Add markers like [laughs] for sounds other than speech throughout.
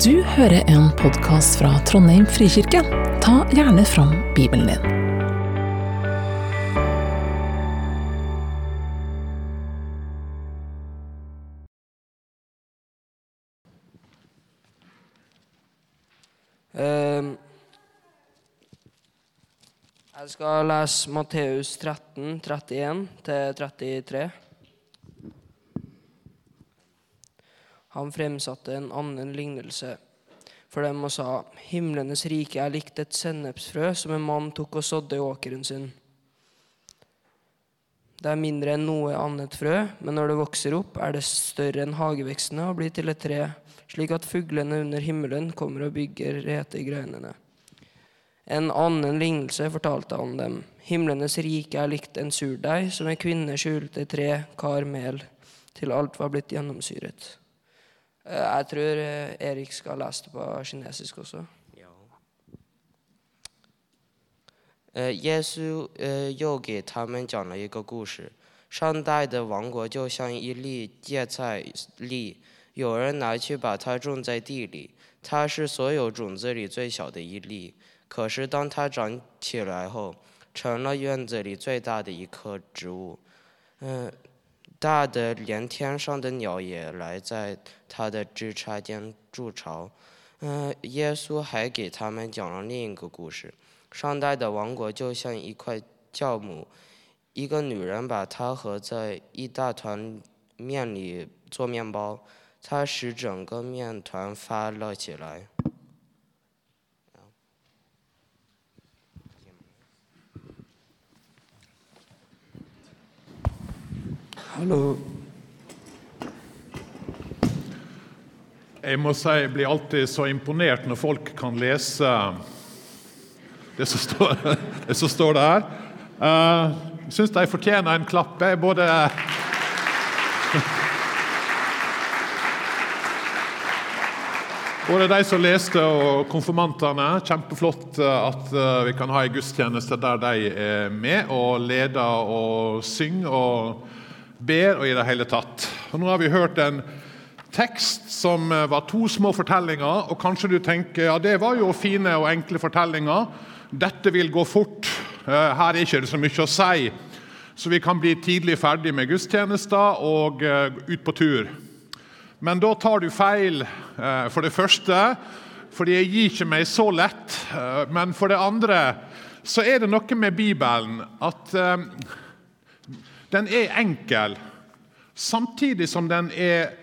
Du hører en podkast fra Trondheim frikirke. Ta gjerne fram Bibelen din. Ehm, Jeg skal lese Matteus 13, 31 til 33. Han fremsatte en annen lignelse for dem og sa:" Himlenes rike er likt et sennepsfrø som en mann tok og sådde i åkeren sin. Det er mindre enn noe annet frø, men når det vokser opp, er det større enn hagevekstene og blir til et tre, slik at fuglene under himmelen kommer og bygger rete i greinene. En annen lignelse fortalte han dem. Himlenes rike er likt en surdeig som en kvinne skjulte i tre kar mel til alt var blitt gjennomsyret. Jeg tror Erik skal lese det på kinesisk også. 呃，耶稣呃又给他们讲了一个故事：上代的王国就像一粒芥菜粒，有人拿去把它种在地里，它是所有种子里最小的一粒。可是当它长起来后，成了院子里最大的一棵植物，嗯、大的连天上的鸟也来在它的枝杈间筑巢。嗯、耶稣还给他们讲了另一个故事。上代的王国就像一块酵母，一个女人把它合在一大团面里做面包，它使整个面团发了起来。Hallo. Jeg må si jeg blir alltid så imponert når folk kan lese det som står, [laughs] det som står der. Eh, Jeg syns de fortjener en klapp. Jeg både Både de som leste og konfirmantene. Kjempeflott eh, at eh, vi kan ha en gudstjeneste der de er med og leder og synger og ber og i det hele tatt. Og nå har vi hørt en tekst som eh, var to små fortellinger, og kanskje du tenker ja, det var jo fine og enkle fortellinger. Dette vil gå fort. Eh, Her er ikke det så mye å si. Så vi kan bli tidlig ferdig med gudstjenester og eh, ut på tur. Men da tar du feil, for det første, fordi jeg gir ikke meg så lett. Men for det andre så er det noe med Bibelen at den er enkel, samtidig som den er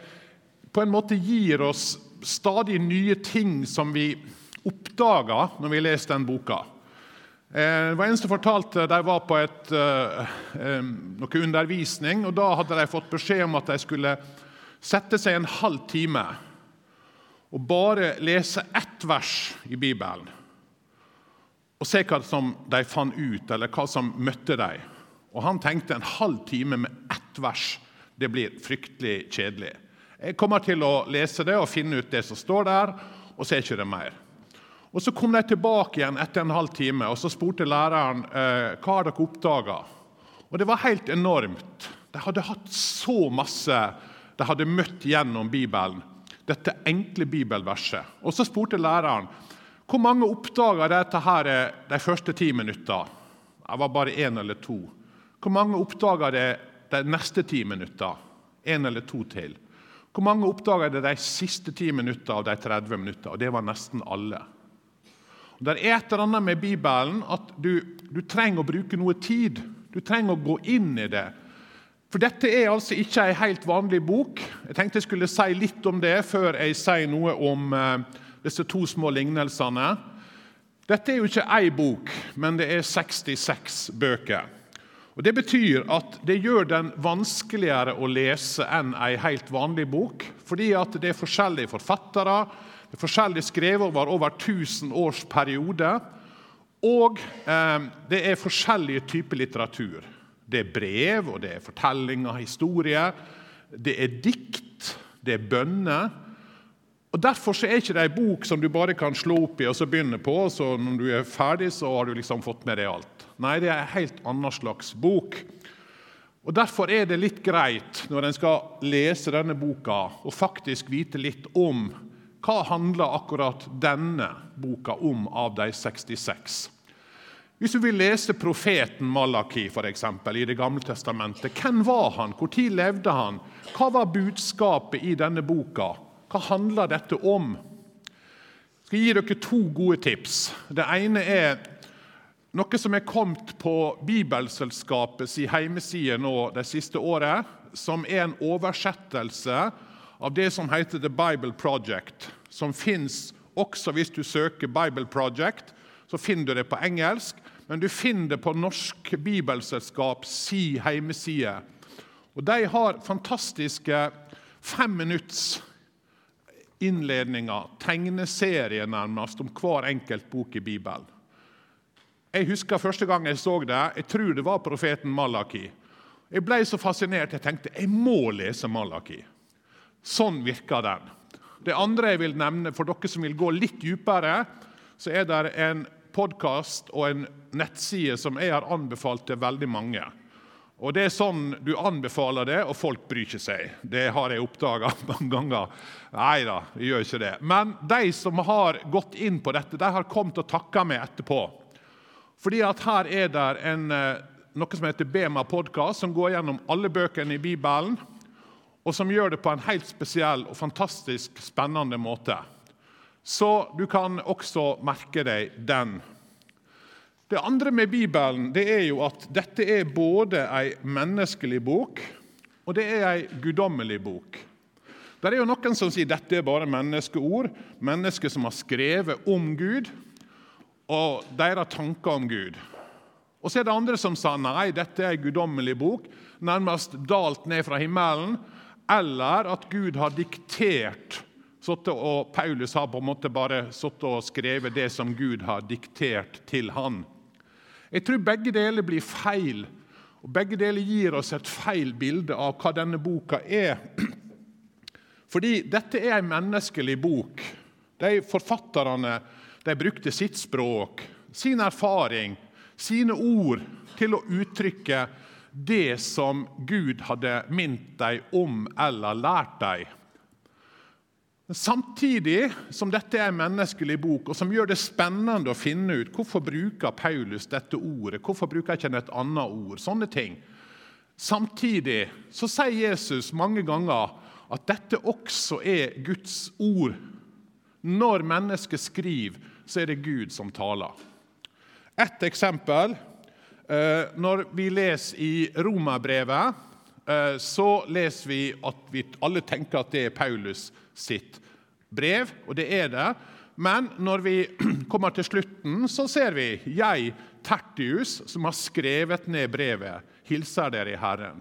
på en måte gir oss stadig nye ting som vi oppdager når vi leser den boka. Eh, Det var en som fortalte De var på et, eh, eh, noe undervisning, og da hadde de fått beskjed om at de skulle sette seg en halv time og bare lese ett vers i Bibelen. Og se hva som de fant ut, eller hva som møtte dem. Og han tenkte en halv time med ett vers, det blir fryktelig kjedelig. Jeg kommer til å lese det og finne ut det som står der, og så er ikke det mer. Og Så kom de tilbake igjen etter en halv time, og så spurte læreren eh, hva har dere oppdaga. Og det var helt enormt. De hadde hatt så masse de hadde møtt gjennom Bibelen. Dette enkle bibelverset. Og så spurte læreren hvor mange oppdaga dette her eh, de første ti minutter. Det var bare én eller to. Hvor mange oppdaga det de neste ti minutter? Én eller to til. Hvor mange oppdaga det de siste ti minutter av de 30 minutter? Og det var nesten alle. Og Det er et eller annet med Bibelen at du, du trenger å bruke noe tid. Du trenger å gå inn i det. For dette er altså ikke ei helt vanlig bok. Jeg tenkte jeg skulle si litt om det før jeg sier noe om eh, disse to små lignelsene. Dette er jo ikke ei bok, men det er 66 bøker. Og Det betyr at det gjør den vanskeligere å lese enn ei helt vanlig bok, fordi at det er forskjellige forfattere, det er forskjellig skrevet over over 1000 års periode, og eh, det er forskjellige typer litteratur. Det er brev, og det er fortellinger, historier, det er dikt, det er bønner. Og Derfor så er ikke det ei bok som du bare kan slå opp i og så begynne på, og så når du er ferdig, så har du liksom fått med deg alt. Nei, det er en helt annen slags bok. Og Derfor er det litt greit når en skal lese denne boka, og faktisk vite litt om hva handler akkurat denne boka om av de 66? Hvis du vil lese profeten Malaki for eksempel, i Det gamle testamentet, hvem var han? Når levde han? Hva var budskapet i denne boka? Hva handler dette om? Jeg skal gi dere to gode tips. Det ene er noe som er kommet på Bibelselskapets hjemmeside nå det siste året, som er en oversettelse av det som heter The Bible Project, som fins også hvis du søker Bible Project. Så finner du det på engelsk, men du finner det på Norsk Bibelselskap si hjemmeside. Og De har fantastiske femminuttsinnledninger, innledninger, tegneserier nærmest, om hver enkelt bok i Bibelen. Jeg husker første gang jeg så det. Jeg tror det var profeten Malaki. Jeg ble så fascinert jeg tenkte jeg må lese Malaki. Sånn virker den. Det andre jeg vil nevne, for dere som vil gå litt dypere, så er det en podkast og en nettside som jeg har anbefalt til veldig mange. Og Det er sånn du anbefaler det, og folk bryr ikke seg. Det har jeg oppdaga [laughs] mange ganger. Nei da, vi gjør ikke det. Men de som har gått inn på dette, de har kommet og takka meg etterpå. Fordi at her er det en, eh, noe som heter Bema podkast, som går gjennom alle bøkene i Bibelen, og som gjør det på en helt spesiell og fantastisk spennende måte. Så du kan også merke deg den. Det andre med Bibelen det er jo at dette er både ei menneskelig bok og det er ei guddommelig bok. Det er jo Noen som sier dette er bare menneskeord, mennesker som har skrevet om Gud og deres tanker om Gud. Og så er det andre som sa nei, dette er en guddommelig bok, nærmest dalt ned fra himmelen, eller at Gud har diktert og Paulus har på en måte bare og skrevet det som Gud har diktert til han. Jeg tror begge deler blir feil, og begge deler gir oss et feil bilde av hva denne boka er. [clears throat] Fordi dette er en menneskelig bok. De Forfatterne de brukte sitt språk, sin erfaring, sine ord til å uttrykke det som Gud hadde minnet dem om eller lært dem. Samtidig som dette er en menneskelig bok, og som gjør det spennende å finne ut hvorfor bruker Paulus dette ordet, hvorfor bruker ikke han et annet ord, sånne ting. Samtidig så sier Jesus mange ganger at dette også er Guds ord. Når mennesket skriver, så er det Gud som taler. Et eksempel. Eh, når vi leser i Romerbrevet, eh, så leser vi at vi alle tenker at det er Paulus sitt brev, og det er det. Men når vi [clears throat] kommer til slutten, så ser vi jeg, Tertius, som har skrevet ned brevet, hilser dere i Herren.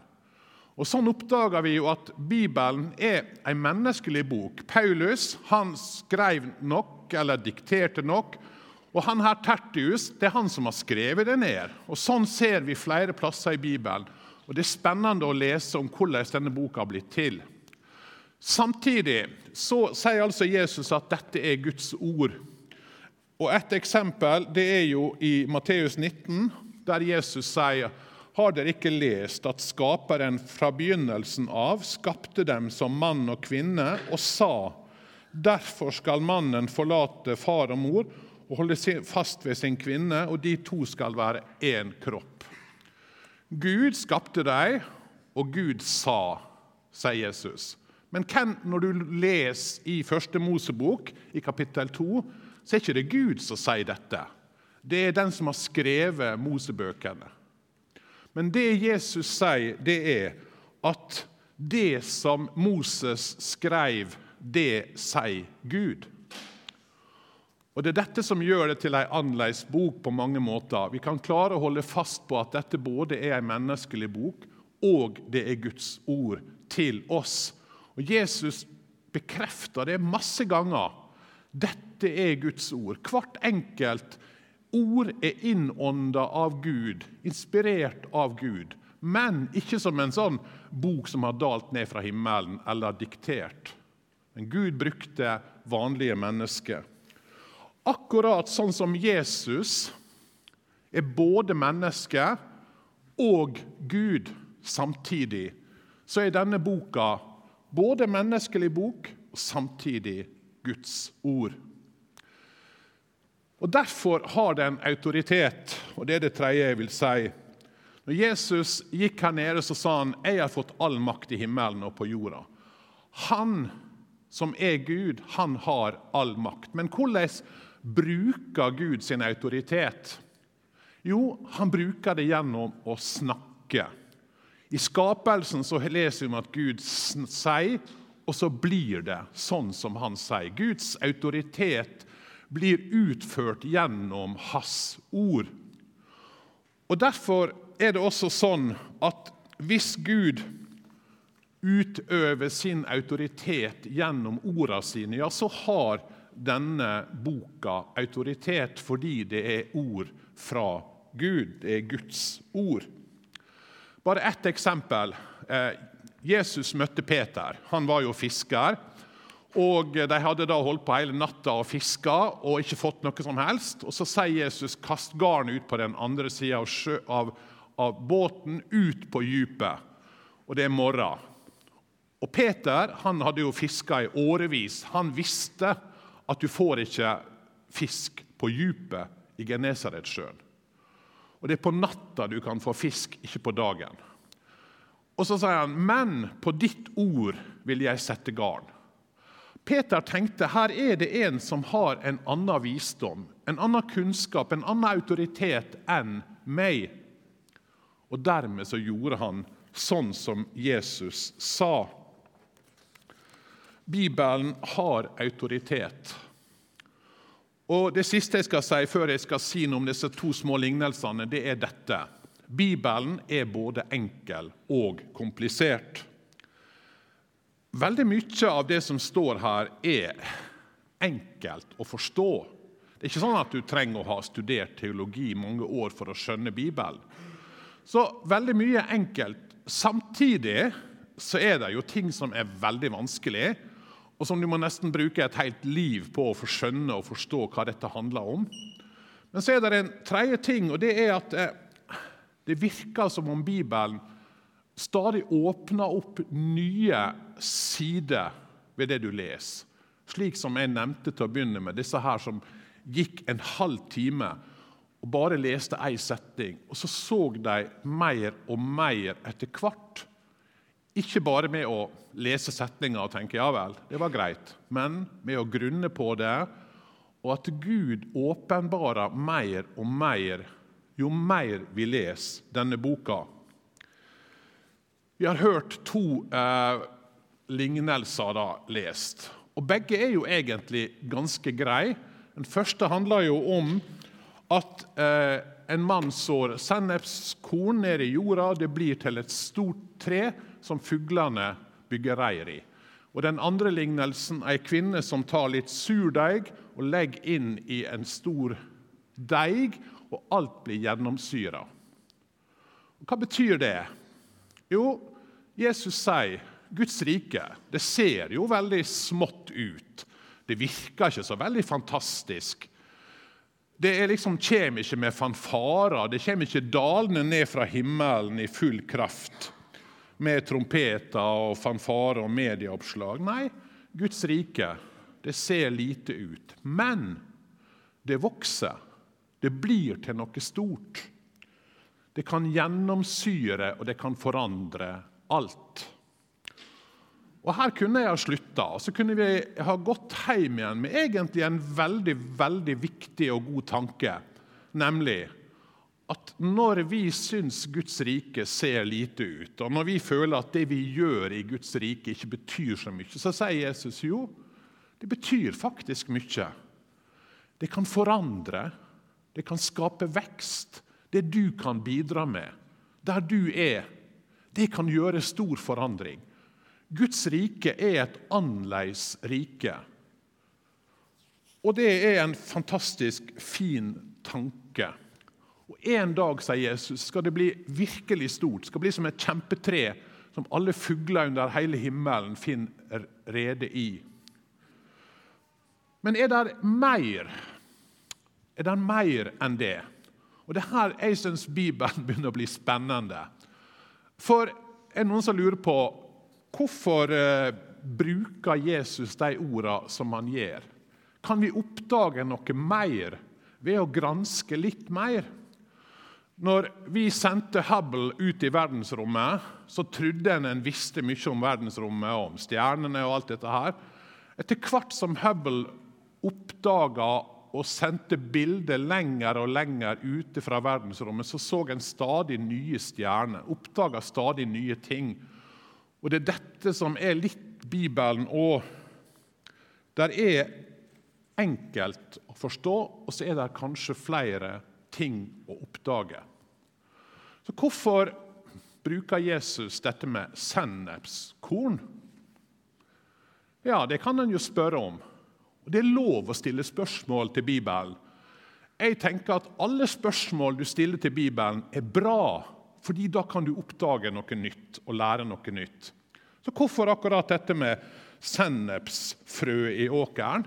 Og Sånn oppdager vi jo at Bibelen er en menneskelig bok. Paulus han skrev nok, eller dikterte nok. Og han her Tertius det er han som har skrevet det ned. Og Sånn ser vi flere plasser i Bibelen. Og Det er spennende å lese om hvordan denne boka har blitt til. Samtidig så sier altså Jesus at dette er Guds ord. Og Et eksempel det er jo i Matteus 19, der Jesus sier har dere ikke lest at Skaperen fra begynnelsen av skapte dem som mann og kvinne, og sa:" Derfor skal mannen forlate far og mor og holde fast ved sin kvinne, og de to skal være én kropp. Gud skapte dem, og Gud sa, sier Jesus. Men hvem, når du leser i Første Mosebok, i kapittel 2, så er ikke det Gud som sier dette. Det er den som har skrevet Mosebøkene. Men det Jesus sier, det er at det som Moses skrev, det sier Gud. Og Det er dette som gjør det til en annerledes bok på mange måter. Vi kan klare å holde fast på at dette både er en menneskelig bok, og det er Guds ord til oss. Og Jesus bekrefter det masse ganger. Dette er Guds ord. Hvert enkelt ord er innånda av Gud, inspirert av Gud. Men ikke som en sånn bok som har dalt ned fra himmelen eller diktert. Men Gud brukte vanlige mennesker. Akkurat sånn som Jesus er både menneske og Gud samtidig, så er denne boka både menneskelig bok og samtidig Guds ord. Og Derfor har det en autoritet, og det er det tredje jeg vil si. Når Jesus gikk her nede, så sa han jeg har fått all makt i himmelen og på jorda. Han som er Gud, han har all makt. Men hvordan bruker Gud sin autoritet? Jo, han bruker det gjennom å snakke. I skapelsen så leser vi om at Gud sier, og så blir det sånn som han sier. Guds autoritet blir utført gjennom hans ord. Og Derfor er det også sånn at hvis Gud utøver sin autoritet gjennom ordene sine, ja, så har denne boka autoritet fordi det er ord fra Gud. Det er Guds ord. Bare ett eksempel. Eh, Jesus møtte Peter. Han var jo fisker. Og De hadde da holdt på hele natta og fiska og ikke fått noe som helst. Og Så sier Jesus 'kast garnet ut på den andre sida av, av, av, båten, ut på dypet'. Og det er morgen. Og Peter han hadde jo fiska i årevis. Han visste at du får ikke fisk på dypet i Genesaretsjøen. Og det er på natta du kan få fisk, ikke på dagen. Og så sier han, 'Men på ditt ord vil jeg sette garn'. Peter tenkte her er det en som har en annen visdom, en annen kunnskap, en annen autoritet enn meg. Og dermed så gjorde han sånn som Jesus sa. Bibelen har autoritet. Og Det siste jeg skal si før jeg skal si noe om disse to små lignelsene, det er dette. Bibelen er både enkel og komplisert. Veldig mye av det som står her, er enkelt å forstå. Det er ikke sånn at du trenger å ha studert teologi i mange år for å skjønne Bibelen. Så veldig mye er enkelt. Samtidig så er det jo ting som er veldig vanskelig, og som du må nesten bruke et helt liv på å få skjønne og forstå hva dette handler om. Men så er det en tredje ting, og det er at eh, det virker som om Bibelen stadig åpner opp nye sider ved det du leser. Slik som jeg nevnte til å begynne med, disse her som gikk en halv time og bare leste én setning, og så så de mer og mer etter hvert. Ikke bare med å lese setninger og tenke ja vel, det var greit, men med å grunne på det, og at Gud åpenbarer mer og mer jo mer vi leser denne boka. Vi har hørt to eh, lignelser da lest. Og Begge er jo egentlig ganske greie. Den første handler jo om at eh, en mann sår sennepskorn ned i jorda. Det blir til et stort tre som fuglene bygger reir i. Og Den andre lignelsen er ei kvinne som tar litt surdeig og legger inn i en stor deig, og alt blir gjennomsyra. Hva betyr det? Jo, Jesus sier Guds rike det ser jo veldig smått ut. Det virker ikke så veldig fantastisk. Det liksom, kommer ikke med fanfarer, det kommer ikke dalende ned fra himmelen i full kraft med trompeter og fanfarer og medieoppslag. Nei, Guds rike det ser lite ut. Men det vokser. Det blir til noe stort. Det kan gjennomsyre, og det kan forandre alt. Og Her kunne jeg ha slutta, og så kunne vi ha gått hjem igjen med egentlig en veldig veldig viktig og god tanke, nemlig at når vi syns Guds rike ser lite ut, og når vi føler at det vi gjør i Guds rike, ikke betyr så mye, så sier Jesus jo det betyr faktisk mye. Det kan forandre, det kan skape vekst. Det du kan bidra med, der du er, det kan gjøre stor forandring. Guds rike er et annerledes rike. Og det er en fantastisk fin tanke. Og En dag sier Jesus, skal det bli virkelig stort, Det skal bli som et kjempetre som alle fugler under hele himmelen finner rede i. Men er det mer? Er det mer enn det? Og Det er her jeg syns Bibelen [laughs] begynner å bli spennende. For er det noen som lurer på hvorfor eh, bruker Jesus de ordene som han gjør? Kan vi oppdage noe mer ved å granske litt mer? Når vi sendte Hubble ut i verdensrommet, så trodde en en visste mye om verdensrommet og om stjernene. og alt dette her. Etter hvert som Hubble oppdaga og sendte bilder lenger og lenger ute fra verdensrommet, så så en stadig nye stjerner, oppdaga stadig nye ting. Og Det er dette som er litt Bibelen òg. Der er enkelt å forstå, og så er det kanskje flere ting å oppdage. Så hvorfor bruker Jesus dette med sennepskorn? Ja, det kan en jo spørre om. Og Det er lov å stille spørsmål til Bibelen. Jeg tenker at Alle spørsmål du stiller til Bibelen, er bra, fordi da kan du oppdage noe nytt og lære noe nytt. Så Hvorfor akkurat dette med sennepsfrø i åkeren?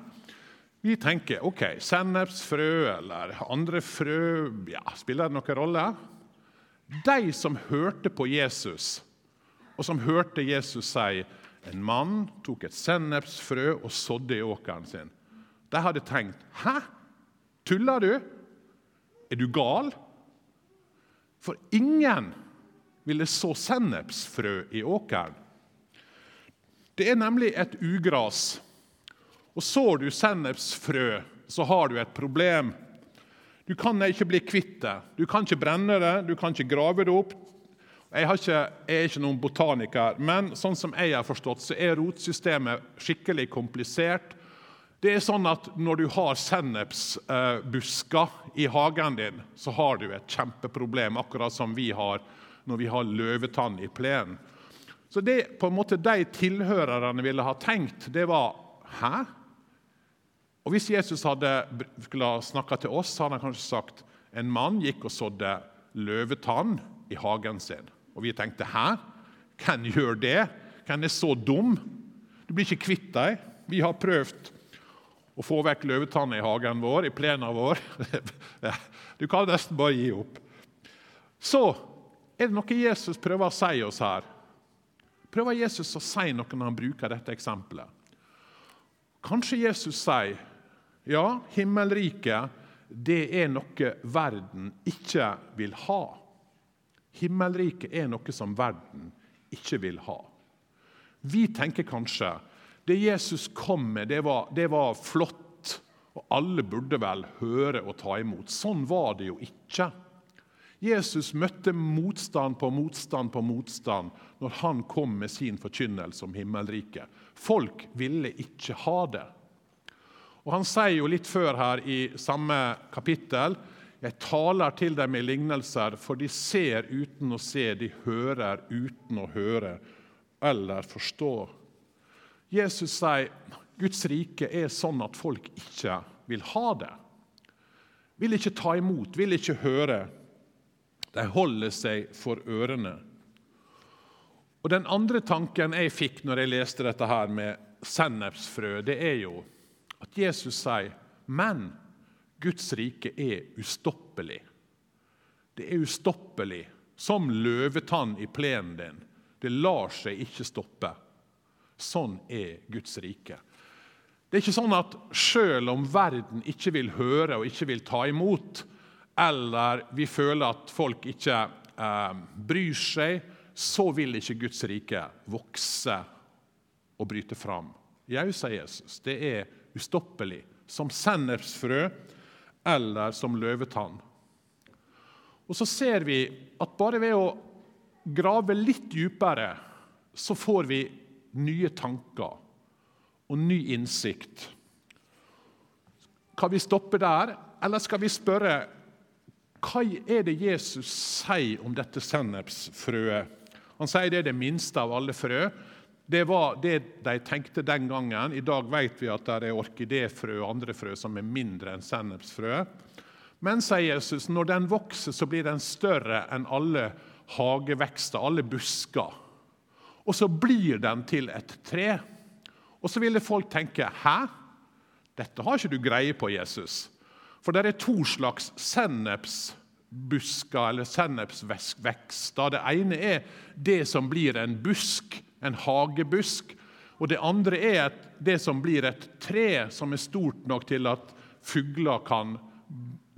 Vi tenker ok, sennepsfrø eller andre frø ja, Spiller det noen rolle? De som hørte på Jesus, og som hørte Jesus si en mann tok et sennepsfrø og sådde i åkeren sin. De hadde tenkt Hæ? Tuller du? Er du gal? For ingen ville så sennepsfrø i åkeren. Det er nemlig et ugras. Og sår du sennepsfrø, så har du et problem. Du kan ikke bli kvitt det. Du kan ikke brenne det, du kan ikke grave det opp. Jeg, ikke, jeg, er ikke noen botaniker, men sånn som jeg har forstått, så er rotsystemet skikkelig komplisert. Det er sånn at Når du har sennepsbusker i hagen din, så har du et kjempeproblem, akkurat som vi har når vi har løvetann i plenen. Så det på en måte de tilhørerne ville ha tenkt, det var Hæ? Og Hvis Jesus hadde snakka til oss, så hadde han kanskje sagt en mann gikk og sådde løvetann i hagen sin. Og vi tenkte 'hæ? Hvem gjør det? Hvem er så dum?' Du blir ikke kvitt dem. Vi har prøvd å få vekk løvetanner i hagen vår, i plena vår. [laughs] Du kan nesten bare gi opp. Så er det noe Jesus prøver å si oss her. Prøver Jesus å si noe når han bruker dette eksempelet? Kanskje Jesus sier ja, himmelriket det er noe verden ikke vil ha. Himmelriket er noe som verden ikke vil ha. Vi tenker kanskje det Jesus kom med, det var, det var flott, og alle burde vel høre og ta imot. Sånn var det jo ikke. Jesus møtte motstand på motstand på motstand når han kom med sin forkynnelse om himmelriket. Folk ville ikke ha det. Og Han sier jo litt før her i samme kapittel jeg taler til dem i lignelser, for de ser uten å se, de hører uten å høre eller forstå. Jesus sier Guds rike er sånn at folk ikke vil ha det. Vil ikke ta imot, vil ikke høre. De holder seg for ørene. Og Den andre tanken jeg fikk når jeg leste dette her med sennepsfrø, det er jo at Jesus sier men Guds rike er ustoppelig. Det er ustoppelig, som løvetann i plenen din. Det lar seg ikke stoppe. Sånn er Guds rike. Det er ikke sånn at selv om verden ikke vil høre og ikke vil ta imot, eller vi føler at folk ikke eh, bryr seg, så vil ikke Guds rike vokse og bryte fram. Jau, sier Jesus, det er ustoppelig. Som sennepsfrø eller som løvetann. Og så ser vi at bare ved å grave litt dypere, så får vi nye tanker og ny innsikt. Kan vi stoppe der, eller skal vi spørre hva er det Jesus sier om dette sennepsfrøet? Han sier det er det minste av alle frø. Det var det de tenkte den gangen. I dag vet vi at det er orkidéfrø og andre frø som er mindre enn sennepsfrø. Men sier Jesus, når den vokser, så blir den større enn alle hagevekster, alle busker. Og så blir den til et tre. Og så ville folk tenke Hæ? Dette har ikke du greie på, Jesus. For det er to slags sennepsbusker eller sennepsvekster. Det ene er det som blir en busk en hagebusk. Og det andre er et, det som blir et tre som er stort nok til at fugler kan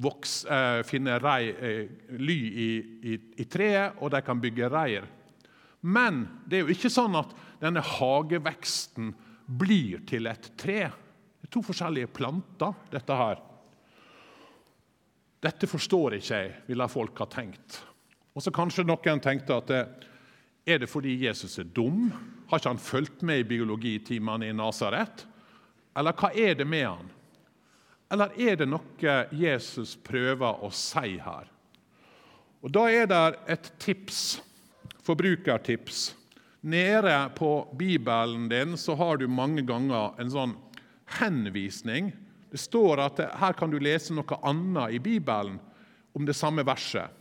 vokse, eh, finne rei, eh, ly i, i, i, treet, og de kan bygge reir. Men det er jo ikke sånn at denne hageveksten blir til et tre. Det er to forskjellige planter, dette her. Dette forstår ikke jeg, ville folk ha tenkt. Og så Kanskje noen tenkte at det, er det fordi Jesus er dum? Har ikke han fulgt med i biologitimene i Nasaret? Eller hva er det med han? Eller er det noe Jesus prøver å si her? Og Da er det et tips, forbrukertips. Nede på Bibelen din så har du mange ganger en sånn henvisning. Det står at her kan du lese noe annet i Bibelen om det samme verset.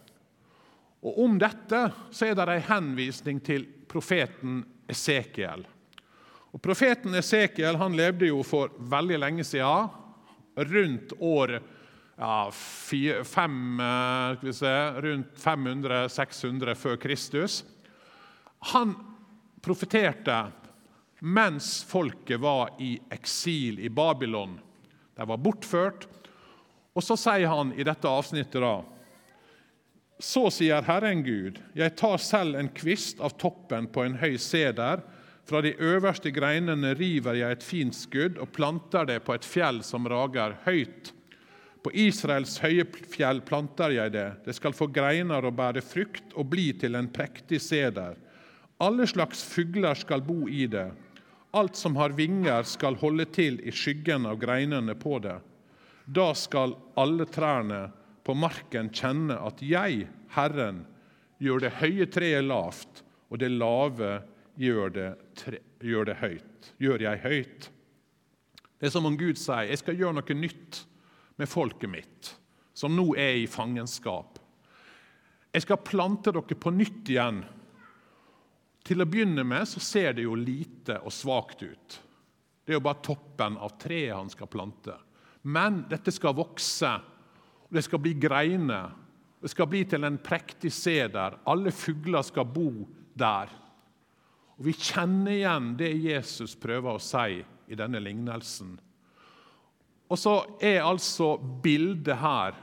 Og Om dette så er det en henvisning til profeten Esekiel. Og Profeten Esekiel han levde jo for veldig lenge siden, rundt år ja, fem, eh, se, rundt 500-600 før Kristus. Han profeterte mens folket var i eksil i Babylon. De var bortført. Og så sier han i dette avsnittet da så sier Herren Gud, jeg tar selv en kvist av toppen på en høy seder. Fra de øverste greinene river jeg et fint skudd og planter det på et fjell som rager høyt. På Israels høye fjell planter jeg det. Det skal få greiner og bære frukt og bli til en prektig seder. Alle slags fugler skal bo i det. Alt som har vinger, skal holde til i skyggen av greinene på det. Da skal alle trærne på marken kjenne at jeg, Herren, gjør det høye treet lavt, og det lave gjør det, tre, gjør det høyt. Gjør jeg høyt. Det er som om Gud sier jeg skal gjøre noe nytt med folket mitt, som nå er i fangenskap. Jeg skal plante dere på nytt igjen. Til å begynne med så ser det jo lite og svakt ut. Det er jo bare toppen av treet han skal plante. Men dette skal vokse det skal bli greiner. Det skal bli til en prektig seder. Alle fugler skal bo der. Og Vi kjenner igjen det Jesus prøver å si i denne lignelsen. Og så er altså bildet her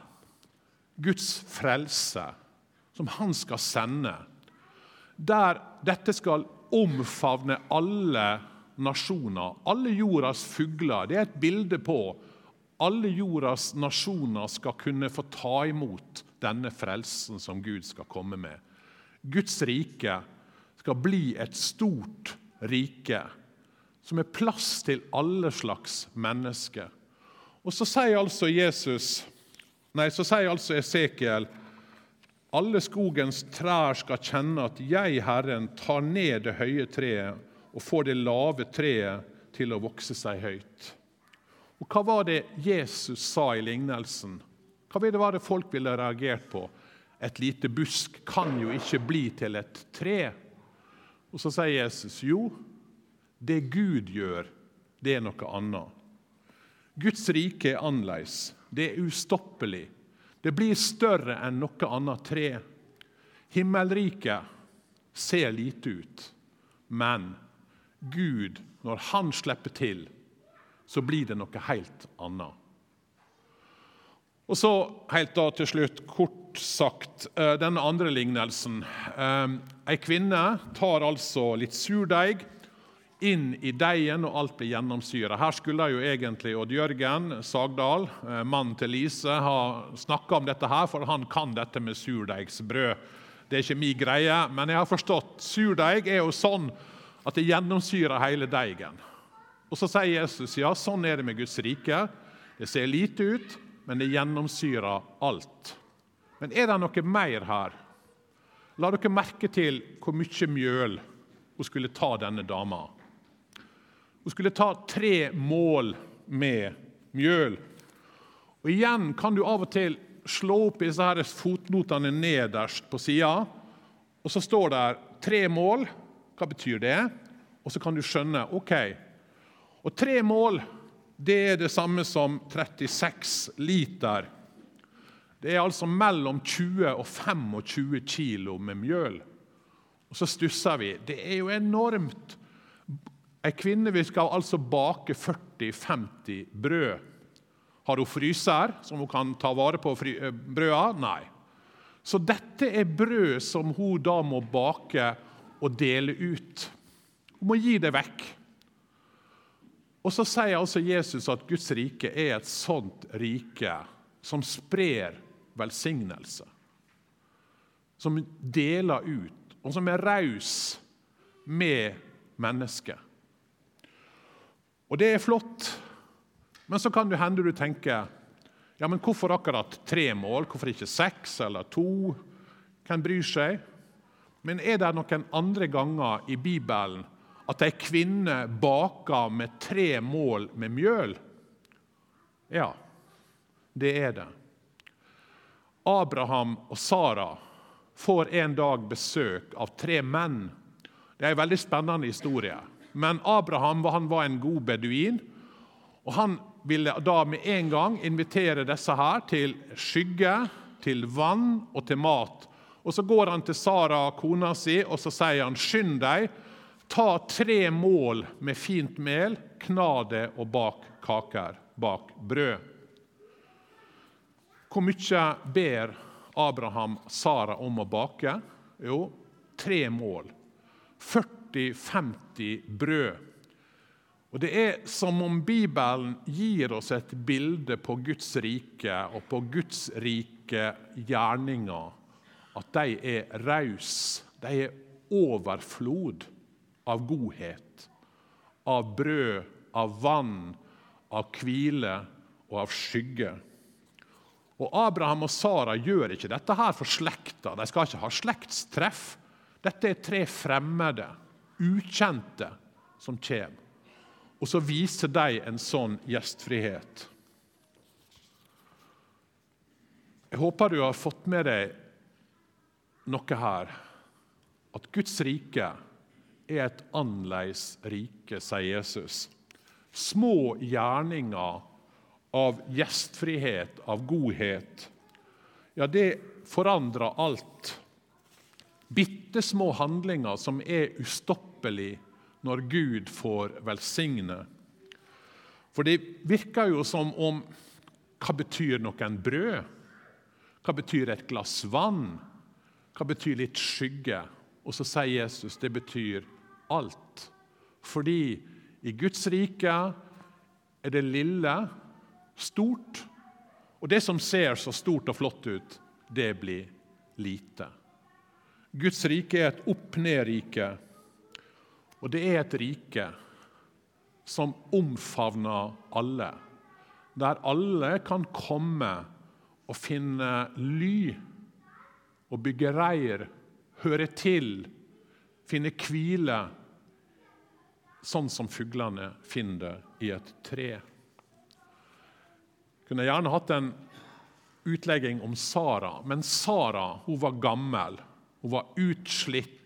Guds frelse, som han skal sende. Der dette skal omfavne alle nasjoner, alle jordas fugler. Det er et bilde på alle jordas nasjoner skal kunne få ta imot denne frelsen som Gud skal komme med. Guds rike skal bli et stort rike som er plass til alle slags mennesker. Og så sier altså Jesus, nei, så sier altså Esekiel alle skogens trær skal kjenne at jeg, Herren, tar ned det høye treet og får det lave treet til å vokse seg høyt. Og Hva var det Jesus sa i lignelsen? Hva var det folk ville reagert på? Et lite busk kan jo ikke bli til et tre. Og Så sier Jesus jo, det Gud gjør, det er noe annet. Guds rike er annerledes. Det er ustoppelig. Det blir større enn noe annet tre. Himmelriket ser lite ut, men Gud, når Han slipper til, så blir det noe helt annet. Og så helt da til slutt, kort sagt, den denne andre lignelsen. Ei eh, kvinne tar altså litt surdeig inn i deigen, og alt blir gjennomsyra. Her skulle jo egentlig Odd Jørgen Sagdal, eh, mannen til Lise, ha snakka om dette, her, for han kan dette med surdeigsbrød. Det er ikke min greie, men jeg har forstått surdeig er jo sånn at det gjennomsyrer hele deigen. Og Så sier Jesus ja, sånn er det med Guds rike. Det ser lite ut, men det gjennomsyrer alt. Men er det noe mer her? La dere merke til hvor mye mjøl hun skulle ta denne dama. Hun skulle ta tre mål med mjøl. Og Igjen kan du av og til slå opp i disse her fotnotene nederst på sida. Og så står det tre mål. Hva betyr det? Og så kan du skjønne ok, og tre mål det er det samme som 36 liter. Det er altså mellom 20 og 25 kilo med mjøl. Og så stusser vi. Det er jo enormt. Ei kvinne vi skal altså bake 40-50 brød. Har hun fryser som hun kan ta vare på eh, brøda? Nei. Så dette er brød som hun da må bake og dele ut. Hun må gi det vekk. Og Så sier altså Jesus at Guds rike er et sånt rike som sprer velsignelse. Som deler ut, og som er raus med mennesket. Og det er flott, men så kan det hende du tenker ja, men hvorfor akkurat tre mål? Hvorfor ikke seks eller to? Hvem bryr seg? Men er det noen andre ganger i Bibelen at ei kvinne baka med tre mål med mjøl? Ja, det er det. Abraham og Sara får en dag besøk av tre menn. Det er en veldig spennende historie. Men Abraham var en god beduin, og han ville da med en gang invitere disse her til skygge, til vann og til mat. Og Så går han til Sara, kona si, og så sier han, 'Skynd deg, ta tre mål med fint mel, kna det og bak kaker, bak brød.' Hvor mye ber Abraham Sara om å bake? Jo, tre mål. 40-50 brød. Og Det er som om Bibelen gir oss et bilde på Guds rike og på Guds rike gjerninger. At de er rause, De er overflod av godhet, av brød, av vann, av hvile og av skygge. Og Abraham og Sara gjør ikke dette her for slekta. De skal ikke ha slektstreff. Dette er tre fremmede, ukjente, som kommer. Og så viser de en sånn gjestfrihet. Jeg håper du har fått med deg noe her. At Guds rike er et annerledes rike, sier Jesus. Små gjerninger av gjestfrihet, av godhet, ja, det forandrer alt. Bitte små handlinger som er ustoppelige når Gud får velsigne. For det virker jo som om Hva betyr noen brød? Hva betyr et glass vann? Hva betyr litt skygge? Og så sier Jesus det betyr alt. Fordi i Guds rike er det lille stort, og det som ser så stort og flott ut, det blir lite. Guds rike er et opp-ned-rike og det er et rike som omfavner alle, der alle kan komme og finne ly og bygge reir, høre til, finne hvile, sånn som fuglene finner det i et tre. Jeg kunne gjerne hatt en utlegging om Sara, men Sara hun var gammel. Hun var utslitt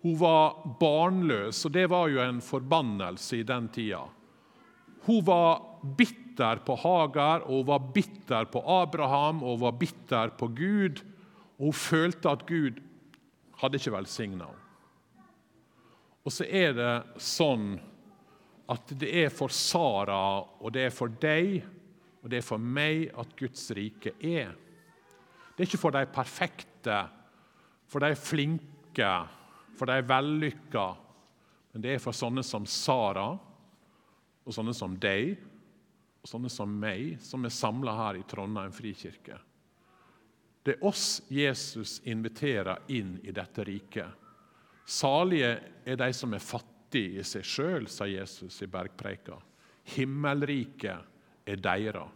hun var barnløs, og det var jo en forbannelse i den tida. Hun var bitter på Hagar, og hun var bitter på Abraham og hun var bitter på Gud. Og hun følte at Gud hadde ikke velsigna henne. Og så er det sånn at det er for Sara, og det er for deg og det er for meg at Guds rike er. Det er ikke for de perfekte, for de flinke, for de vellykka. Men det er for sånne som Sara, og sånne som deg, og sånne som meg, som er samla her i Trondheim frikirke. Det er oss Jesus inviterer inn i dette riket. Salige er de som er fattige i seg sjøl, sa Jesus i bergpreika. Himmelriket er deres.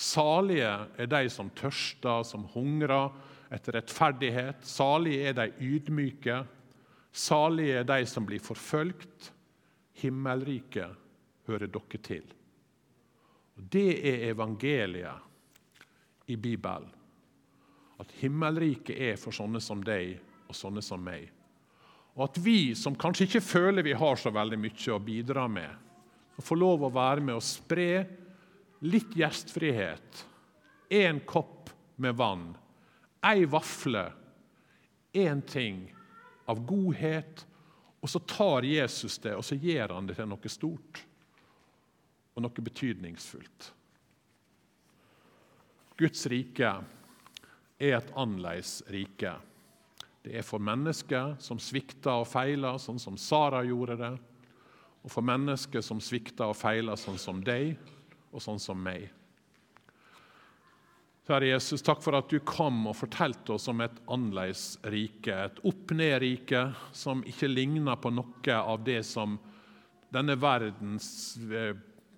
Salige er de som tørster, som hungrer, etter rettferdighet. Salige er de ydmyke. Salige er de som blir forfølgt. Himmelriket hører dere til. Og Det er evangeliet i Bibelen. At himmelriket er for sånne som deg og sånne som meg. Og at vi som kanskje ikke føler vi har så veldig mye å bidra med, får lov å være med og spre litt gjestfrihet, én kopp med vann ei vafle, én ting av godhet Og så tar Jesus det og så gjør han det til noe stort og noe betydningsfullt. Guds rike er et annerledes rike. Det er for mennesker som svikter og feiler, sånn som Sara gjorde det. Og for mennesker som svikter og feiler, sånn som deg og sånn som meg. Herre Jesus, takk for at du kom og fortalte oss om et annerledes rike. Et opp-ned-rike som ikke ligner på noe av det som denne verden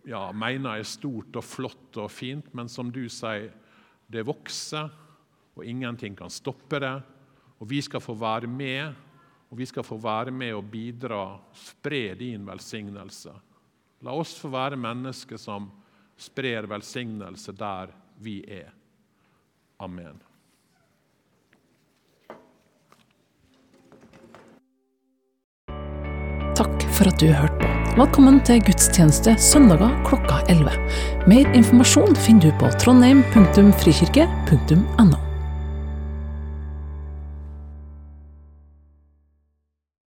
ja, mener er stort og flott og fint, men som du sier, det vokser, og ingenting kan stoppe det. Og vi skal få være med, og vi skal få være med og bidra, spre din velsignelse. La oss få være mennesker som sprer velsignelse der vi er. Amen. Takk for at du hørte på. Velkommen til gudstjeneste søndager klokka 11. Mer informasjon finner du på trondheim.frikirke.no.